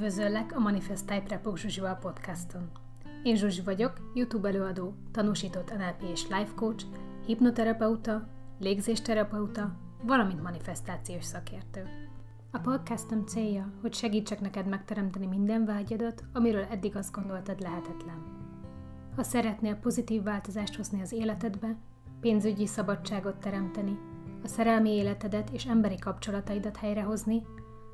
Üdvözöllek a Manifest Type Repok Zsuzsival podcaston. Én Zsuzsi vagyok, YouTube előadó, tanúsított NLP és life coach, hipnoterapeuta, légzésterapeuta, valamint manifestációs szakértő. A podcastom célja, hogy segítsek neked megteremteni minden vágyadat, amiről eddig azt gondoltad lehetetlen. Ha szeretnél pozitív változást hozni az életedbe, pénzügyi szabadságot teremteni, a szerelmi életedet és emberi kapcsolataidat helyrehozni,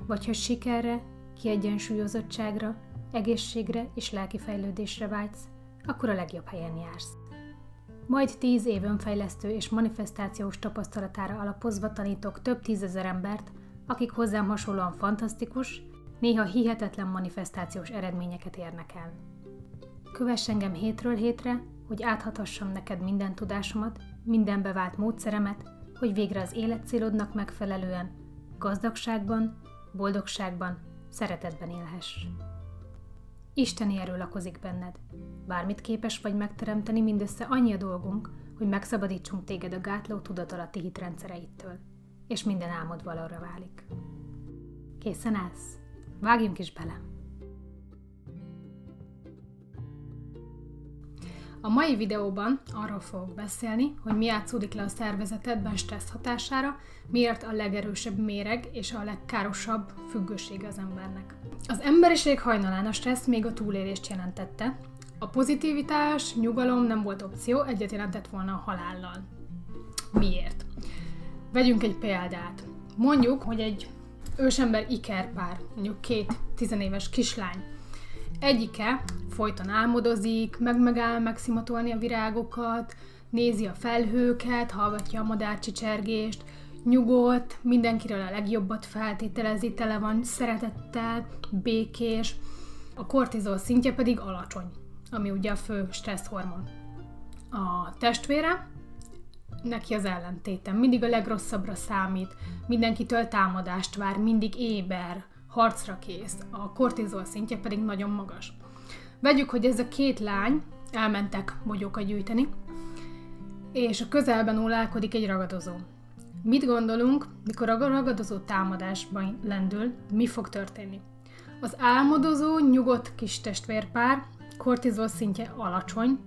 vagy hogy sikerre, kiegyensúlyozottságra, egészségre és lelki fejlődésre vágysz, akkor a legjobb helyen jársz. Majd tíz év önfejlesztő és manifestációs tapasztalatára alapozva tanítok több tízezer embert, akik hozzám hasonlóan fantasztikus, néha hihetetlen manifestációs eredményeket érnek el. Kövess engem hétről hétre, hogy áthatassam neked minden tudásomat, minden bevált módszeremet, hogy végre az életcélodnak megfelelően, gazdagságban, boldogságban, szeretetben élhess. Isteni erő lakozik benned. Bármit képes vagy megteremteni, mindössze annyi a dolgunk, hogy megszabadítsunk téged a gátló tudatalatti hitrendszereittől, és minden álmod valóra válik. Készen állsz? Vágjunk is bele! A mai videóban arról fogok beszélni, hogy mi játszódik le a szervezetedben stressz hatására, miért a legerősebb méreg és a legkárosabb függőség az embernek. Az emberiség hajnalán a stressz még a túlélést jelentette, a pozitivitás, nyugalom nem volt opció, egyet jelentett volna a halállal. Miért? Vegyünk egy példát. Mondjuk, hogy egy ősember ikerpár, mondjuk két tizenéves kislány, Egyike folyton álmodozik, meg megáll megszimatolni a virágokat, nézi a felhőket, hallgatja a madárcsicsergést, nyugodt, mindenkiről a legjobbat feltételezi, tele van szeretettel, békés, a kortizol szintje pedig alacsony, ami ugye a fő stresszhormon. A testvére, neki az ellentéte, mindig a legrosszabbra számít, mindenkitől támadást vár, mindig éber, harcra kész, a kortizol szintje pedig nagyon magas. Vegyük, hogy ez a két lány elmentek mogyókat gyűjteni, és a közelben ólálkodik egy ragadozó. Mit gondolunk, mikor a ragadozó támadásban lendül, mi fog történni? Az álmodozó, nyugodt kis testvérpár, kortizol szintje alacsony,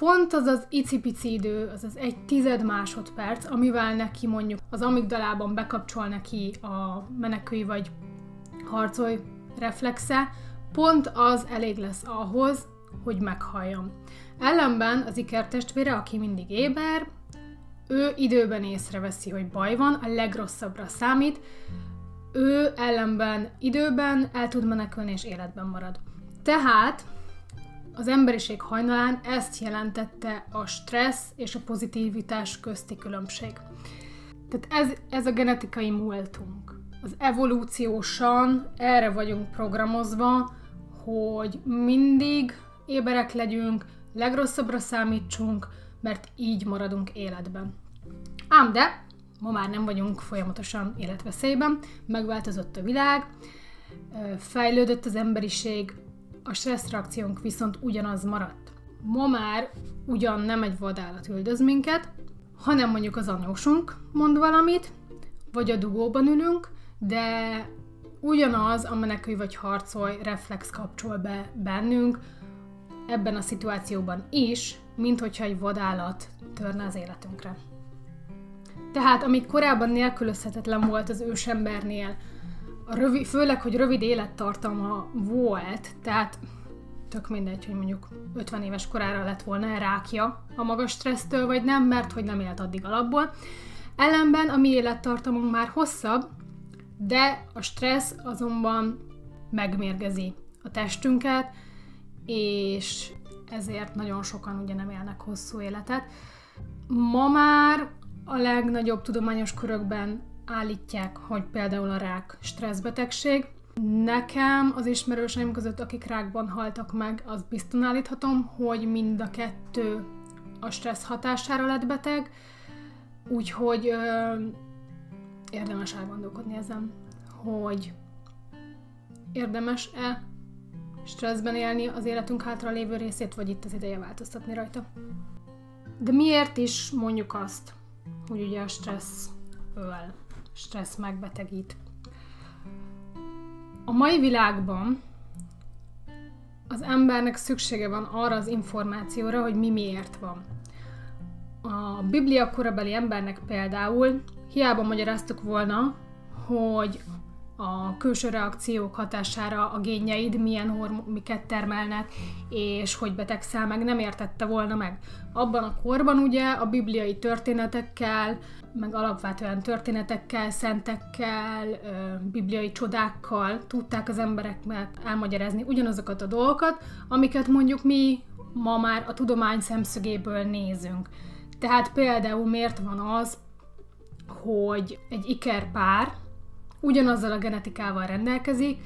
pont az az icipici idő, az az egy tized másodperc, amivel neki mondjuk az amigdalában bekapcsol neki a menekülj vagy harcolj reflexe, pont az elég lesz ahhoz, hogy meghalljam. Ellenben az ikertestvére, aki mindig éber, ő időben észreveszi, hogy baj van, a legrosszabbra számít, ő ellenben időben el tud menekülni és életben marad. Tehát az emberiség hajnalán ezt jelentette a stressz és a pozitivitás közti különbség. Tehát ez, ez a genetikai múltunk. Az evolúciósan erre vagyunk programozva, hogy mindig éberek legyünk, legrosszabbra számítsunk, mert így maradunk életben. Ám de, ma már nem vagyunk folyamatosan életveszélyben, megváltozott a világ, fejlődött az emberiség, a stresszreakciónk viszont ugyanaz maradt. Ma már ugyan nem egy vadállat üldöz minket, hanem mondjuk az anyósunk mond valamit, vagy a dugóban ülünk, de ugyanaz a menekülj vagy harcolj reflex kapcsol be bennünk ebben a szituációban is, mint hogyha egy vadállat törne az életünkre. Tehát, amíg korábban nélkülözhetetlen volt az ősembernél rövid, főleg, hogy rövid élettartama volt, tehát tök mindegy, hogy mondjuk 50 éves korára lett volna rákja a magas stressztől, vagy nem, mert hogy nem élt addig alapból. Ellenben a mi élettartamunk már hosszabb, de a stressz azonban megmérgezi a testünket, és ezért nagyon sokan ugye nem élnek hosszú életet. Ma már a legnagyobb tudományos körökben állítják, hogy például a rák stresszbetegség. Nekem az ismerőseim között, akik rákban haltak meg, az bizton állíthatom, hogy mind a kettő a stressz hatására lett beteg, úgyhogy ö, érdemes elgondolkodni ezen, hogy érdemes-e stresszben élni az életünk hátra lévő részét, vagy itt az ideje változtatni rajta. De miért is mondjuk azt, hogy ugye a stressz öl? Stressz megbetegít. A mai világban az embernek szüksége van arra az információra, hogy mi miért van. A Biblia korabeli embernek például hiába magyaráztuk volna, hogy a külső reakciók hatására a génjeid milyen hormomiket termelnek, és hogy betegszel meg, nem értette volna meg. Abban a korban ugye a bibliai történetekkel, meg alapvetően történetekkel, szentekkel, bibliai csodákkal tudták az emberek elmagyarázni ugyanazokat a dolgokat, amiket mondjuk mi ma már a tudomány szemszögéből nézünk. Tehát például miért van az, hogy egy ikerpár ugyanazzal a genetikával rendelkezik,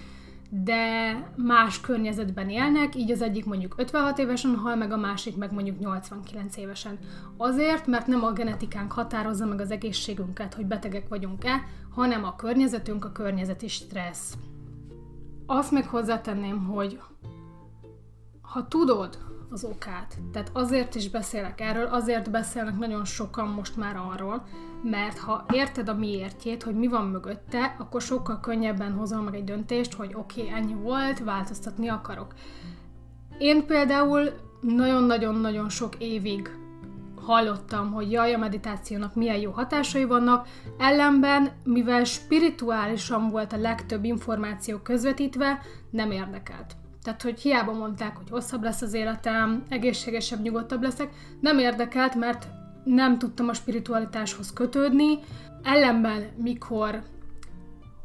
de más környezetben élnek, így az egyik mondjuk 56 évesen hal meg, a másik meg mondjuk 89 évesen. Azért, mert nem a genetikánk határozza meg az egészségünket, hogy betegek vagyunk-e, hanem a környezetünk, a környezeti stressz. Azt meg hozzátenném, hogy ha tudod az okát, tehát azért is beszélek erről, azért beszélnek nagyon sokan most már arról, mert ha érted a miértjét, hogy mi van mögötte, akkor sokkal könnyebben hozol meg egy döntést, hogy oké, okay, ennyi volt, változtatni akarok. Én például nagyon-nagyon-nagyon sok évig hallottam, hogy jaj, a meditációnak milyen jó hatásai vannak, ellenben, mivel spirituálisan volt a legtöbb információ közvetítve, nem érdekelt. Tehát, hogy hiába mondták, hogy hosszabb lesz az életem, egészségesebb, nyugodtabb leszek, nem érdekelt, mert nem tudtam a spiritualitáshoz kötődni, ellenben mikor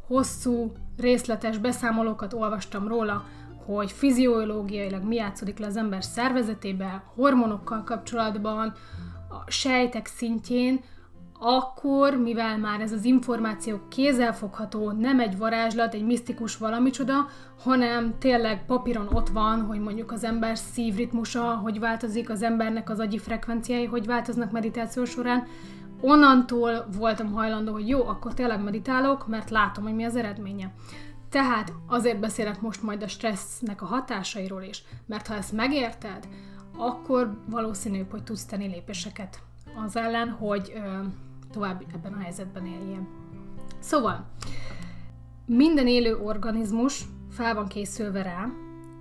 hosszú, részletes beszámolókat olvastam róla, hogy fiziológiailag mi játszódik le az ember szervezetébe, hormonokkal kapcsolatban, a sejtek szintjén, akkor, mivel már ez az információ kézzelfogható, nem egy varázslat, egy misztikus valamicsoda, hanem tényleg papíron ott van, hogy mondjuk az ember szívritmusa, hogy változik az embernek az agyi frekvenciái, hogy változnak meditáció során, onnantól voltam hajlandó, hogy jó, akkor tényleg meditálok, mert látom, hogy mi az eredménye. Tehát azért beszélek most majd a stressznek a hatásairól is, mert ha ezt megérted, akkor valószínűbb, hogy tudsz tenni lépéseket az ellen, hogy ö, tovább ebben a helyzetben éljél. Szóval, minden élő organizmus fel van készülve rá,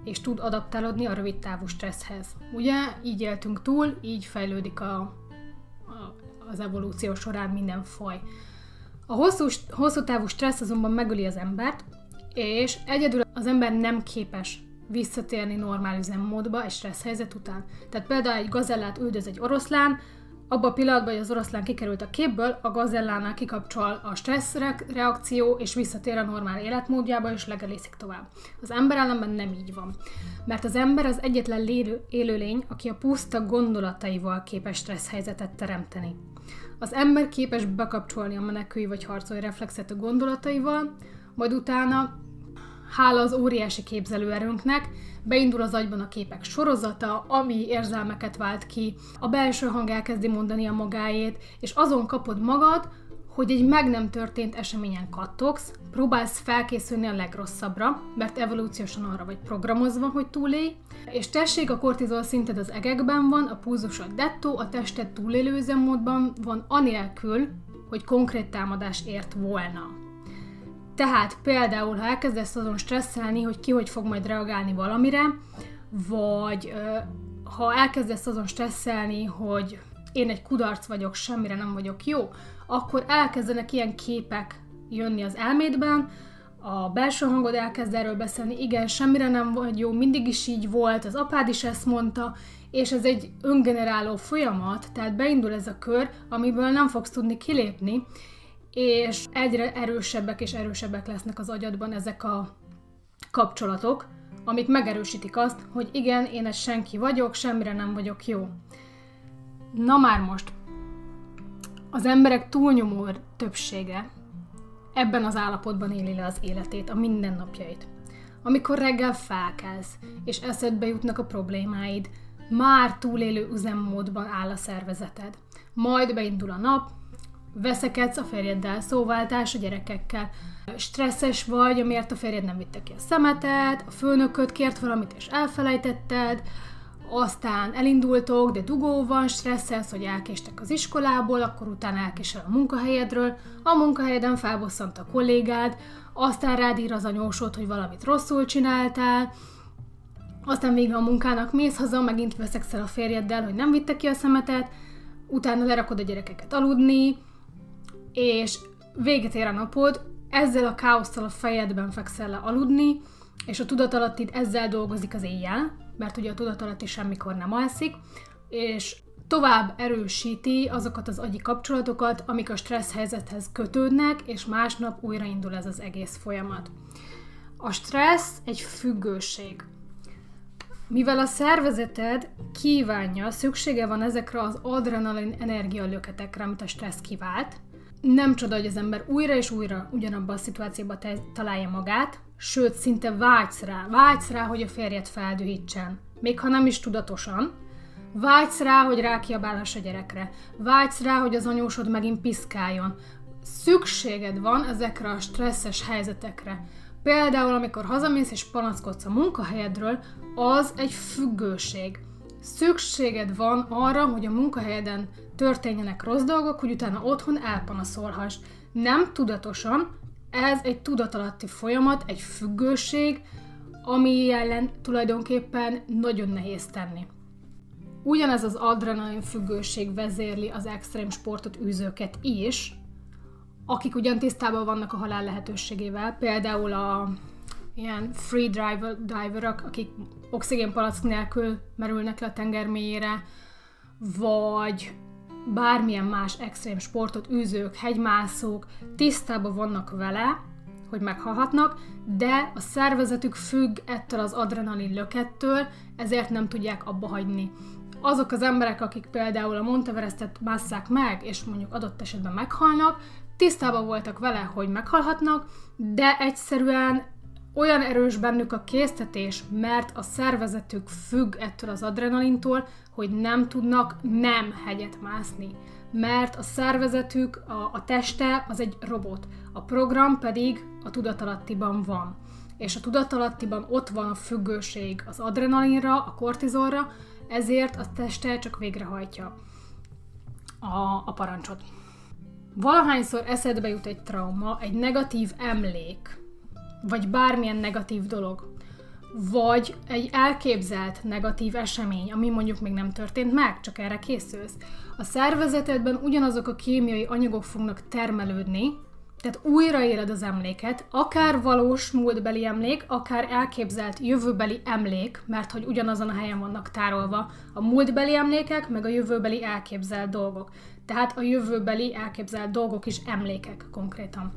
és tud adaptálódni a rövid távú stresszhez. Ugye, így éltünk túl, így fejlődik a, a, az evolúció során minden faj. A hosszú, hosszú távú stressz azonban megöli az embert, és egyedül az ember nem képes visszatérni normál üzemmódba egy stressz helyzet után. Tehát például egy gazellát üldöz egy oroszlán, abban a pillanatban, hogy az oroszlán kikerült a képből, a gazellánál kikapcsol a stressz reakció, és visszatér a normál életmódjába, és legelészik tovább. Az ember ellenben nem így van. Mert az ember az egyetlen lélő, élőlény, aki a puszta gondolataival képes stressz helyzetet teremteni. Az ember képes bekapcsolni a menekülj vagy harcolj reflexet a gondolataival, majd utána hála az óriási képzelőerőnknek, beindul az agyban a képek sorozata, ami érzelmeket vált ki, a belső hang elkezdi mondani a magáét, és azon kapod magad, hogy egy meg nem történt eseményen kattogsz, próbálsz felkészülni a legrosszabbra, mert evolúciósan arra vagy programozva, hogy túlélj, és tessék, a kortizol szinted az egekben van, a pulzusod dettó, a tested túlélő üzemmódban van, anélkül, hogy konkrét támadás ért volna. Tehát például, ha elkezdesz azon stresszelni, hogy ki hogy fog majd reagálni valamire, vagy ha elkezdesz azon stresszelni, hogy én egy kudarc vagyok, semmire nem vagyok jó, akkor elkezdenek ilyen képek jönni az elmédben, a belső hangod elkezd erről beszélni, igen, semmire nem vagy jó, mindig is így volt, az apád is ezt mondta, és ez egy öngeneráló folyamat, tehát beindul ez a kör, amiből nem fogsz tudni kilépni, és egyre erősebbek és erősebbek lesznek az agyadban ezek a kapcsolatok, amik megerősítik azt, hogy igen, én egy senki vagyok, semmire nem vagyok jó. Na már most, az emberek túlnyomó többsége ebben az állapotban éli le az életét, a mindennapjait. Amikor reggel felkelsz, és eszedbe jutnak a problémáid, már túlélő üzemmódban áll a szervezeted. Majd beindul a nap, veszekedsz a férjeddel, szóváltás a gyerekekkel, stresszes vagy, amiért a férjed nem vitte ki a szemetet, a főnököt kért valamit és elfelejtetted, aztán elindultok, de dugó van, stresszelsz, hogy elkéstek az iskolából, akkor utána elkésel a munkahelyedről, a munkahelyeden felbosszant a kollégád, aztán rád ír az anyósod, hogy valamit rosszul csináltál, aztán végre a munkának mész haza, megint veszekszel a férjeddel, hogy nem vitte ki a szemetet, utána lerakod a gyerekeket aludni, és véget ér a napod, ezzel a káosztal a fejedben fekszel le aludni, és a tudatalattid ezzel dolgozik az éjjel, mert ugye a tudatalatti semmikor nem alszik, és tovább erősíti azokat az agyi kapcsolatokat, amik a stressz helyzethez kötődnek, és másnap újraindul ez az egész folyamat. A stressz egy függőség. Mivel a szervezeted kívánja, szüksége van ezekre az adrenalin energialöketekre, amit a stressz kivált, nem csoda, hogy az ember újra és újra ugyanabban a szituációban találja magát, sőt, szinte vágysz rá, vágysz rá, hogy a férjet feldühítsen, még ha nem is tudatosan, vágysz rá, hogy rákiabálhass a gyerekre, vágysz rá, hogy az anyósod megint piszkáljon. Szükséged van ezekre a stresszes helyzetekre. Például, amikor hazamész és panaszkodsz a munkahelyedről, az egy függőség. Szükséged van arra, hogy a munkahelyeden történjenek rossz dolgok, hogy utána otthon elpanaszolhass. Nem tudatosan, ez egy tudatalatti folyamat, egy függőség, ami ellen tulajdonképpen nagyon nehéz tenni. Ugyanez az adrenalin függőség vezérli az extrém sportot űzőket is, akik ugyan tisztában vannak a halál lehetőségével, például a ilyen free driver, diverok, akik oxigénpalack nélkül merülnek le a tenger mélyére, vagy bármilyen más extrém sportot űzők, hegymászók tisztában vannak vele, hogy meghalhatnak, de a szervezetük függ ettől az adrenalin lökettől, ezért nem tudják abba hagyni. Azok az emberek, akik például a Monteverestet másszák meg, és mondjuk adott esetben meghalnak, tisztában voltak vele, hogy meghalhatnak, de egyszerűen olyan erős bennük a késztetés, mert a szervezetük függ ettől az adrenalintól, hogy nem tudnak nem hegyet mászni. Mert a szervezetük, a, a teste az egy robot, a program pedig a tudatalattiban van. És a tudatalattiban ott van a függőség az adrenalinra, a kortizolra, ezért a teste csak végrehajtja a, a parancsot. Valahányszor eszedbe jut egy trauma, egy negatív emlék, vagy bármilyen negatív dolog, vagy egy elképzelt negatív esemény, ami mondjuk még nem történt meg, csak erre készülsz. A szervezetedben ugyanazok a kémiai anyagok fognak termelődni, tehát újraéled az emléket, akár valós múltbeli emlék, akár elképzelt jövőbeli emlék, mert hogy ugyanazon a helyen vannak tárolva a múltbeli emlékek, meg a jövőbeli elképzelt dolgok. Tehát a jövőbeli elképzelt dolgok is emlékek konkrétan.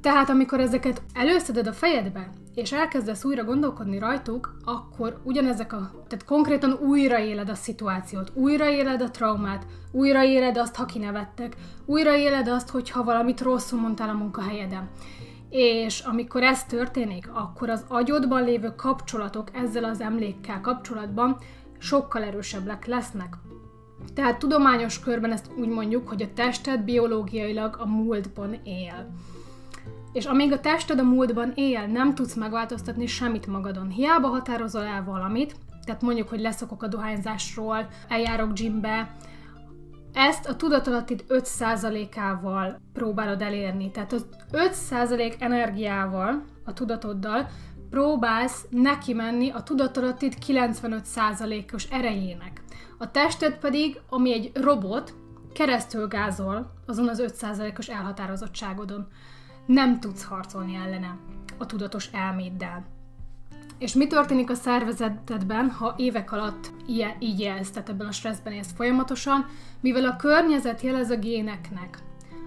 Tehát amikor ezeket előszeded a fejedbe, és elkezdesz újra gondolkodni rajtuk, akkor ugyanezek a, tehát konkrétan újraéled a szituációt, újraéled a traumát, újraéled azt, ha kinevettek, újraéled azt, hogyha valamit rosszul mondtál a munkahelyeden. És amikor ez történik, akkor az agyodban lévő kapcsolatok ezzel az emlékkel kapcsolatban sokkal erősebbek lesznek. Tehát tudományos körben ezt úgy mondjuk, hogy a tested biológiailag a múltban él. És amíg a tested a múltban él, nem tudsz megváltoztatni semmit magadon. Hiába határozol el valamit, tehát mondjuk, hogy leszokok a dohányzásról, eljárok gymbe, ezt a tudatalattid 5%-ával próbálod elérni. Tehát az 5% energiával, a tudatoddal próbálsz neki menni a tudatalattid 95%-os erejének. A tested pedig, ami egy robot, keresztül gázol azon az 5%-os elhatározottságodon nem tudsz harcolni ellene a tudatos elméddel. És mi történik a szervezetedben, ha évek alatt ilyen, így élsz, tehát ebben a stresszben élsz folyamatosan, mivel a környezet jelez a géneknek,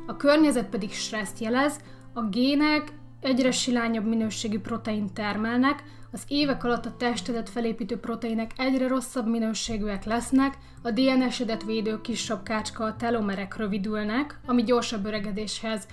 a környezet pedig stresszt jelez, a gének egyre silányabb minőségű protein termelnek, az évek alatt a testedet felépítő proteinek egyre rosszabb minőségűek lesznek, a DNS-edet védő kis sapkácska, a telomerek rövidülnek, ami gyorsabb öregedéshez,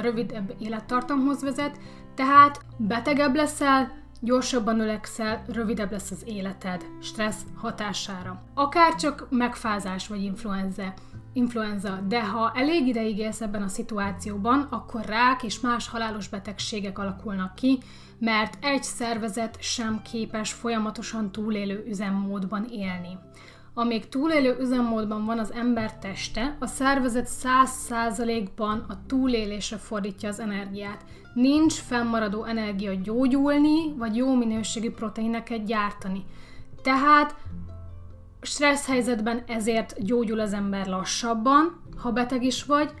rövidebb élettartamhoz vezet, tehát betegebb leszel, gyorsabban ölegszel, rövidebb lesz az életed stressz hatására. Akár csak megfázás vagy influenza. Influenza, de ha elég ideig élsz ebben a szituációban, akkor rák és más halálos betegségek alakulnak ki, mert egy szervezet sem képes folyamatosan túlélő üzemmódban élni. Amíg túlélő üzemmódban van az ember teste, a szervezet 100%-ban a túlélésre fordítja az energiát. Nincs fennmaradó energia gyógyulni, vagy jó minőségű proteineket gyártani. Tehát stressz helyzetben ezért gyógyul az ember lassabban, ha beteg is vagy,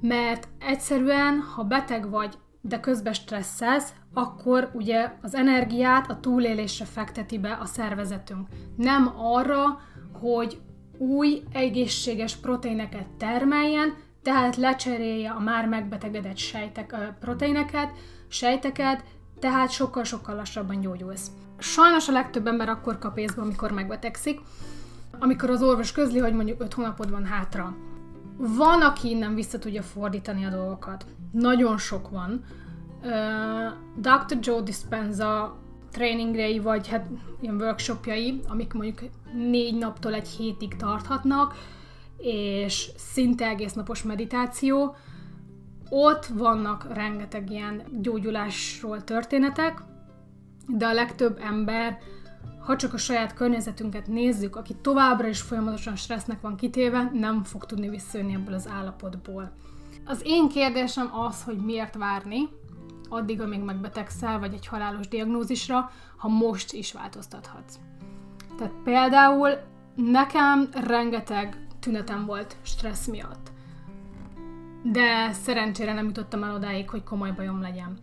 mert egyszerűen, ha beteg vagy, de közben stresszelsz, akkor ugye az energiát a túlélésre fekteti be a szervezetünk. Nem arra, hogy új, egészséges proteineket termeljen, tehát lecserélje a már megbetegedett sejtek, proteineket, sejteket, tehát sokkal-sokkal lassabban gyógyulsz. Sajnos a legtöbb ember akkor kap észbe, amikor megbetegszik, amikor az orvos közli, hogy mondjuk 5 hónapod van hátra. Van, aki innen vissza tudja fordítani a dolgokat. Nagyon sok van. Dr. Joe Dispenza tréningrei, vagy hát ilyen workshopjai, amik mondjuk négy naptól egy hétig tarthatnak, és szinte egész napos meditáció. Ott vannak rengeteg ilyen gyógyulásról történetek, de a legtöbb ember, ha csak a saját környezetünket nézzük, aki továbbra is folyamatosan stressznek van kitéve, nem fog tudni visszajönni ebből az állapotból. Az én kérdésem az, hogy miért várni, addig, amíg megbetegszel, vagy egy halálos diagnózisra, ha most is változtathatsz. Tehát például nekem rengeteg tünetem volt stressz miatt. De szerencsére nem jutottam el odáig, hogy komoly bajom legyen.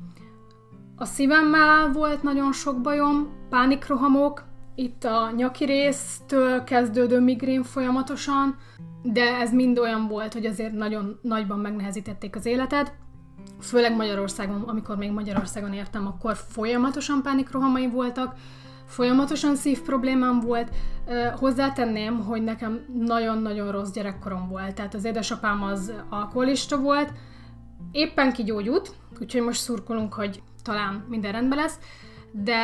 A szívemmel volt nagyon sok bajom, pánikrohamok, itt a nyaki résztől kezdődő migrén folyamatosan, de ez mind olyan volt, hogy azért nagyon nagyban megnehezítették az életed. Főleg Magyarországon, amikor még Magyarországon értem, akkor folyamatosan pánikrohamai voltak, folyamatosan szív problémám volt. Hozzátenném, hogy nekem nagyon-nagyon rossz gyerekkorom volt. Tehát az édesapám az alkoholista volt, éppen kigyógyult, úgyhogy most szurkolunk, hogy talán minden rendben lesz, de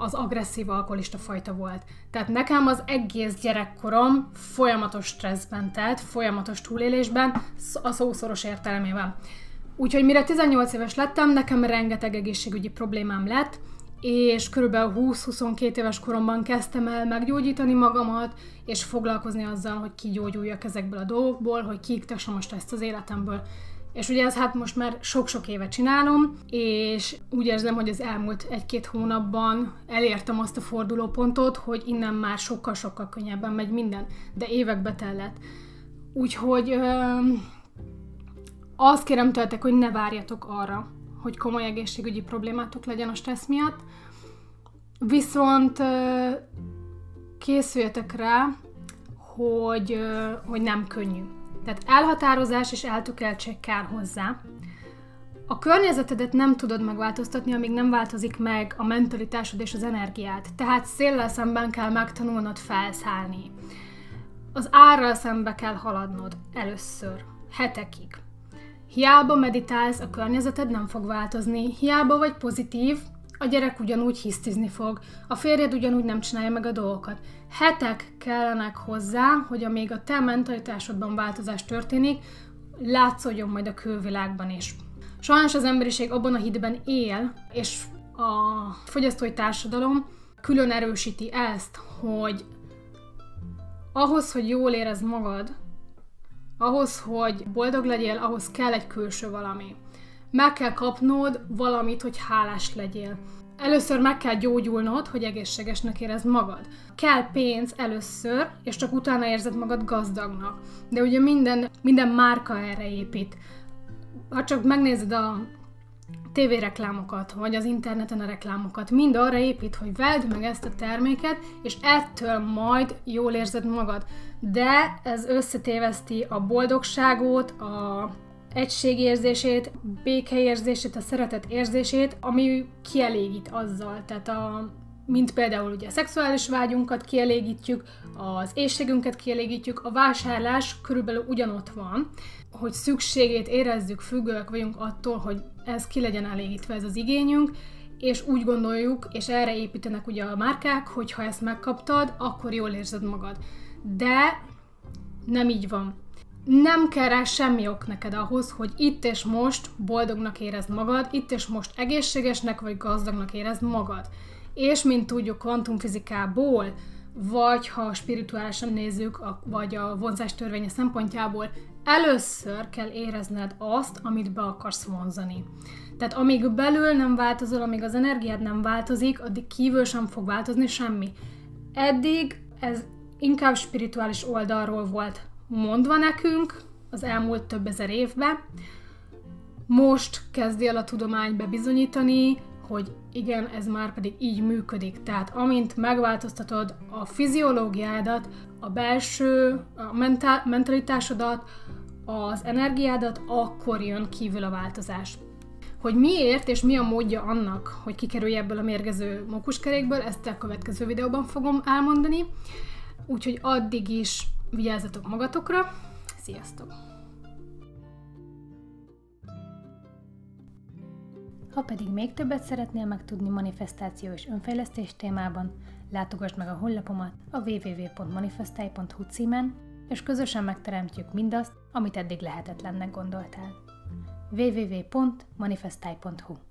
az agresszív alkoholista fajta volt. Tehát nekem az egész gyerekkorom folyamatos stresszben telt, folyamatos túlélésben, a szószoros értelemében. Úgyhogy mire 18 éves lettem, nekem rengeteg egészségügyi problémám lett, és körülbelül 20-22 éves koromban kezdtem el meggyógyítani magamat, és foglalkozni azzal, hogy kigyógyuljak ezekből a dolgokból, hogy kiiktessem most ezt az életemből. És ugye ez hát most már sok-sok éve csinálom, és úgy érzem, hogy az elmúlt egy-két hónapban elértem azt a fordulópontot, hogy innen már sokkal-sokkal könnyebben megy minden, de évekbe tellett. Úgyhogy ö, azt kérem tőletek, hogy ne várjatok arra, hogy komoly egészségügyi problémátok legyen a stressz miatt, viszont ö, készüljetek rá, hogy, ö, hogy nem könnyű tehát elhatározás és eltökeltség kell hozzá. A környezetedet nem tudod megváltoztatni, amíg nem változik meg a mentalitásod és az energiát. Tehát széllel szemben kell megtanulnod felszállni. Az árral szembe kell haladnod először, hetekig. Hiába meditálsz, a környezeted nem fog változni, hiába vagy pozitív, a gyerek ugyanúgy hisztizni fog, a férjed ugyanúgy nem csinálja meg a dolgokat. Hetek kellenek hozzá, hogy amíg a te mentalitásodban változás történik, látszódjon majd a külvilágban is. Sajnos az emberiség abban a hitben él, és a fogyasztói társadalom külön erősíti ezt, hogy ahhoz, hogy jól érez magad, ahhoz, hogy boldog legyél, ahhoz kell egy külső valami meg kell kapnod valamit, hogy hálás legyél. Először meg kell gyógyulnod, hogy egészségesnek érezd magad. Kell pénz először, és csak utána érzed magad gazdagnak. De ugye minden, minden márka erre épít. Ha csak megnézed a tévéreklámokat, vagy az interneten a reklámokat, mind arra épít, hogy vedd meg ezt a terméket, és ettől majd jól érzed magad. De ez összetéveszti a boldogságot, a egységérzését, békeérzését, a szeretet érzését, ami kielégít azzal. Tehát a, mint például ugye a szexuális vágyunkat kielégítjük, az éjségünket kielégítjük, a vásárlás körülbelül ugyanott van, hogy szükségét érezzük, függőek vagyunk attól, hogy ez ki legyen elégítve ez az igényünk, és úgy gondoljuk, és erre építenek ugye a márkák, hogy ha ezt megkaptad, akkor jól érzed magad. De nem így van nem kell rá semmi ok neked ahhoz, hogy itt és most boldognak érezd magad, itt és most egészségesnek vagy gazdagnak érezd magad. És mint tudjuk kvantumfizikából, vagy ha spirituálisan nézzük, vagy a vonzás törvénye szempontjából, először kell érezned azt, amit be akarsz vonzani. Tehát amíg belül nem változol, amíg az energiád nem változik, addig kívül sem fog változni semmi. Eddig ez inkább spirituális oldalról volt mondva nekünk az elmúlt több ezer évben. Most kezdi el a tudomány bebizonyítani, hogy igen, ez már pedig így működik. Tehát amint megváltoztatod a fiziológiádat, a belső a mentál, mentalitásodat, az energiádat, akkor jön kívül a változás. Hogy miért és mi a módja annak, hogy kikerülj ebből a mérgező mókuskerékből, ezt a következő videóban fogom elmondani. Úgyhogy addig is vigyázzatok magatokra. Sziasztok! Ha pedig még többet szeretnél megtudni manifestáció és önfejlesztés témában, látogass meg a honlapomat a www.manifestai.hu címen, és közösen megteremtjük mindazt, amit eddig lehetetlennek gondoltál. www.manifestai.hu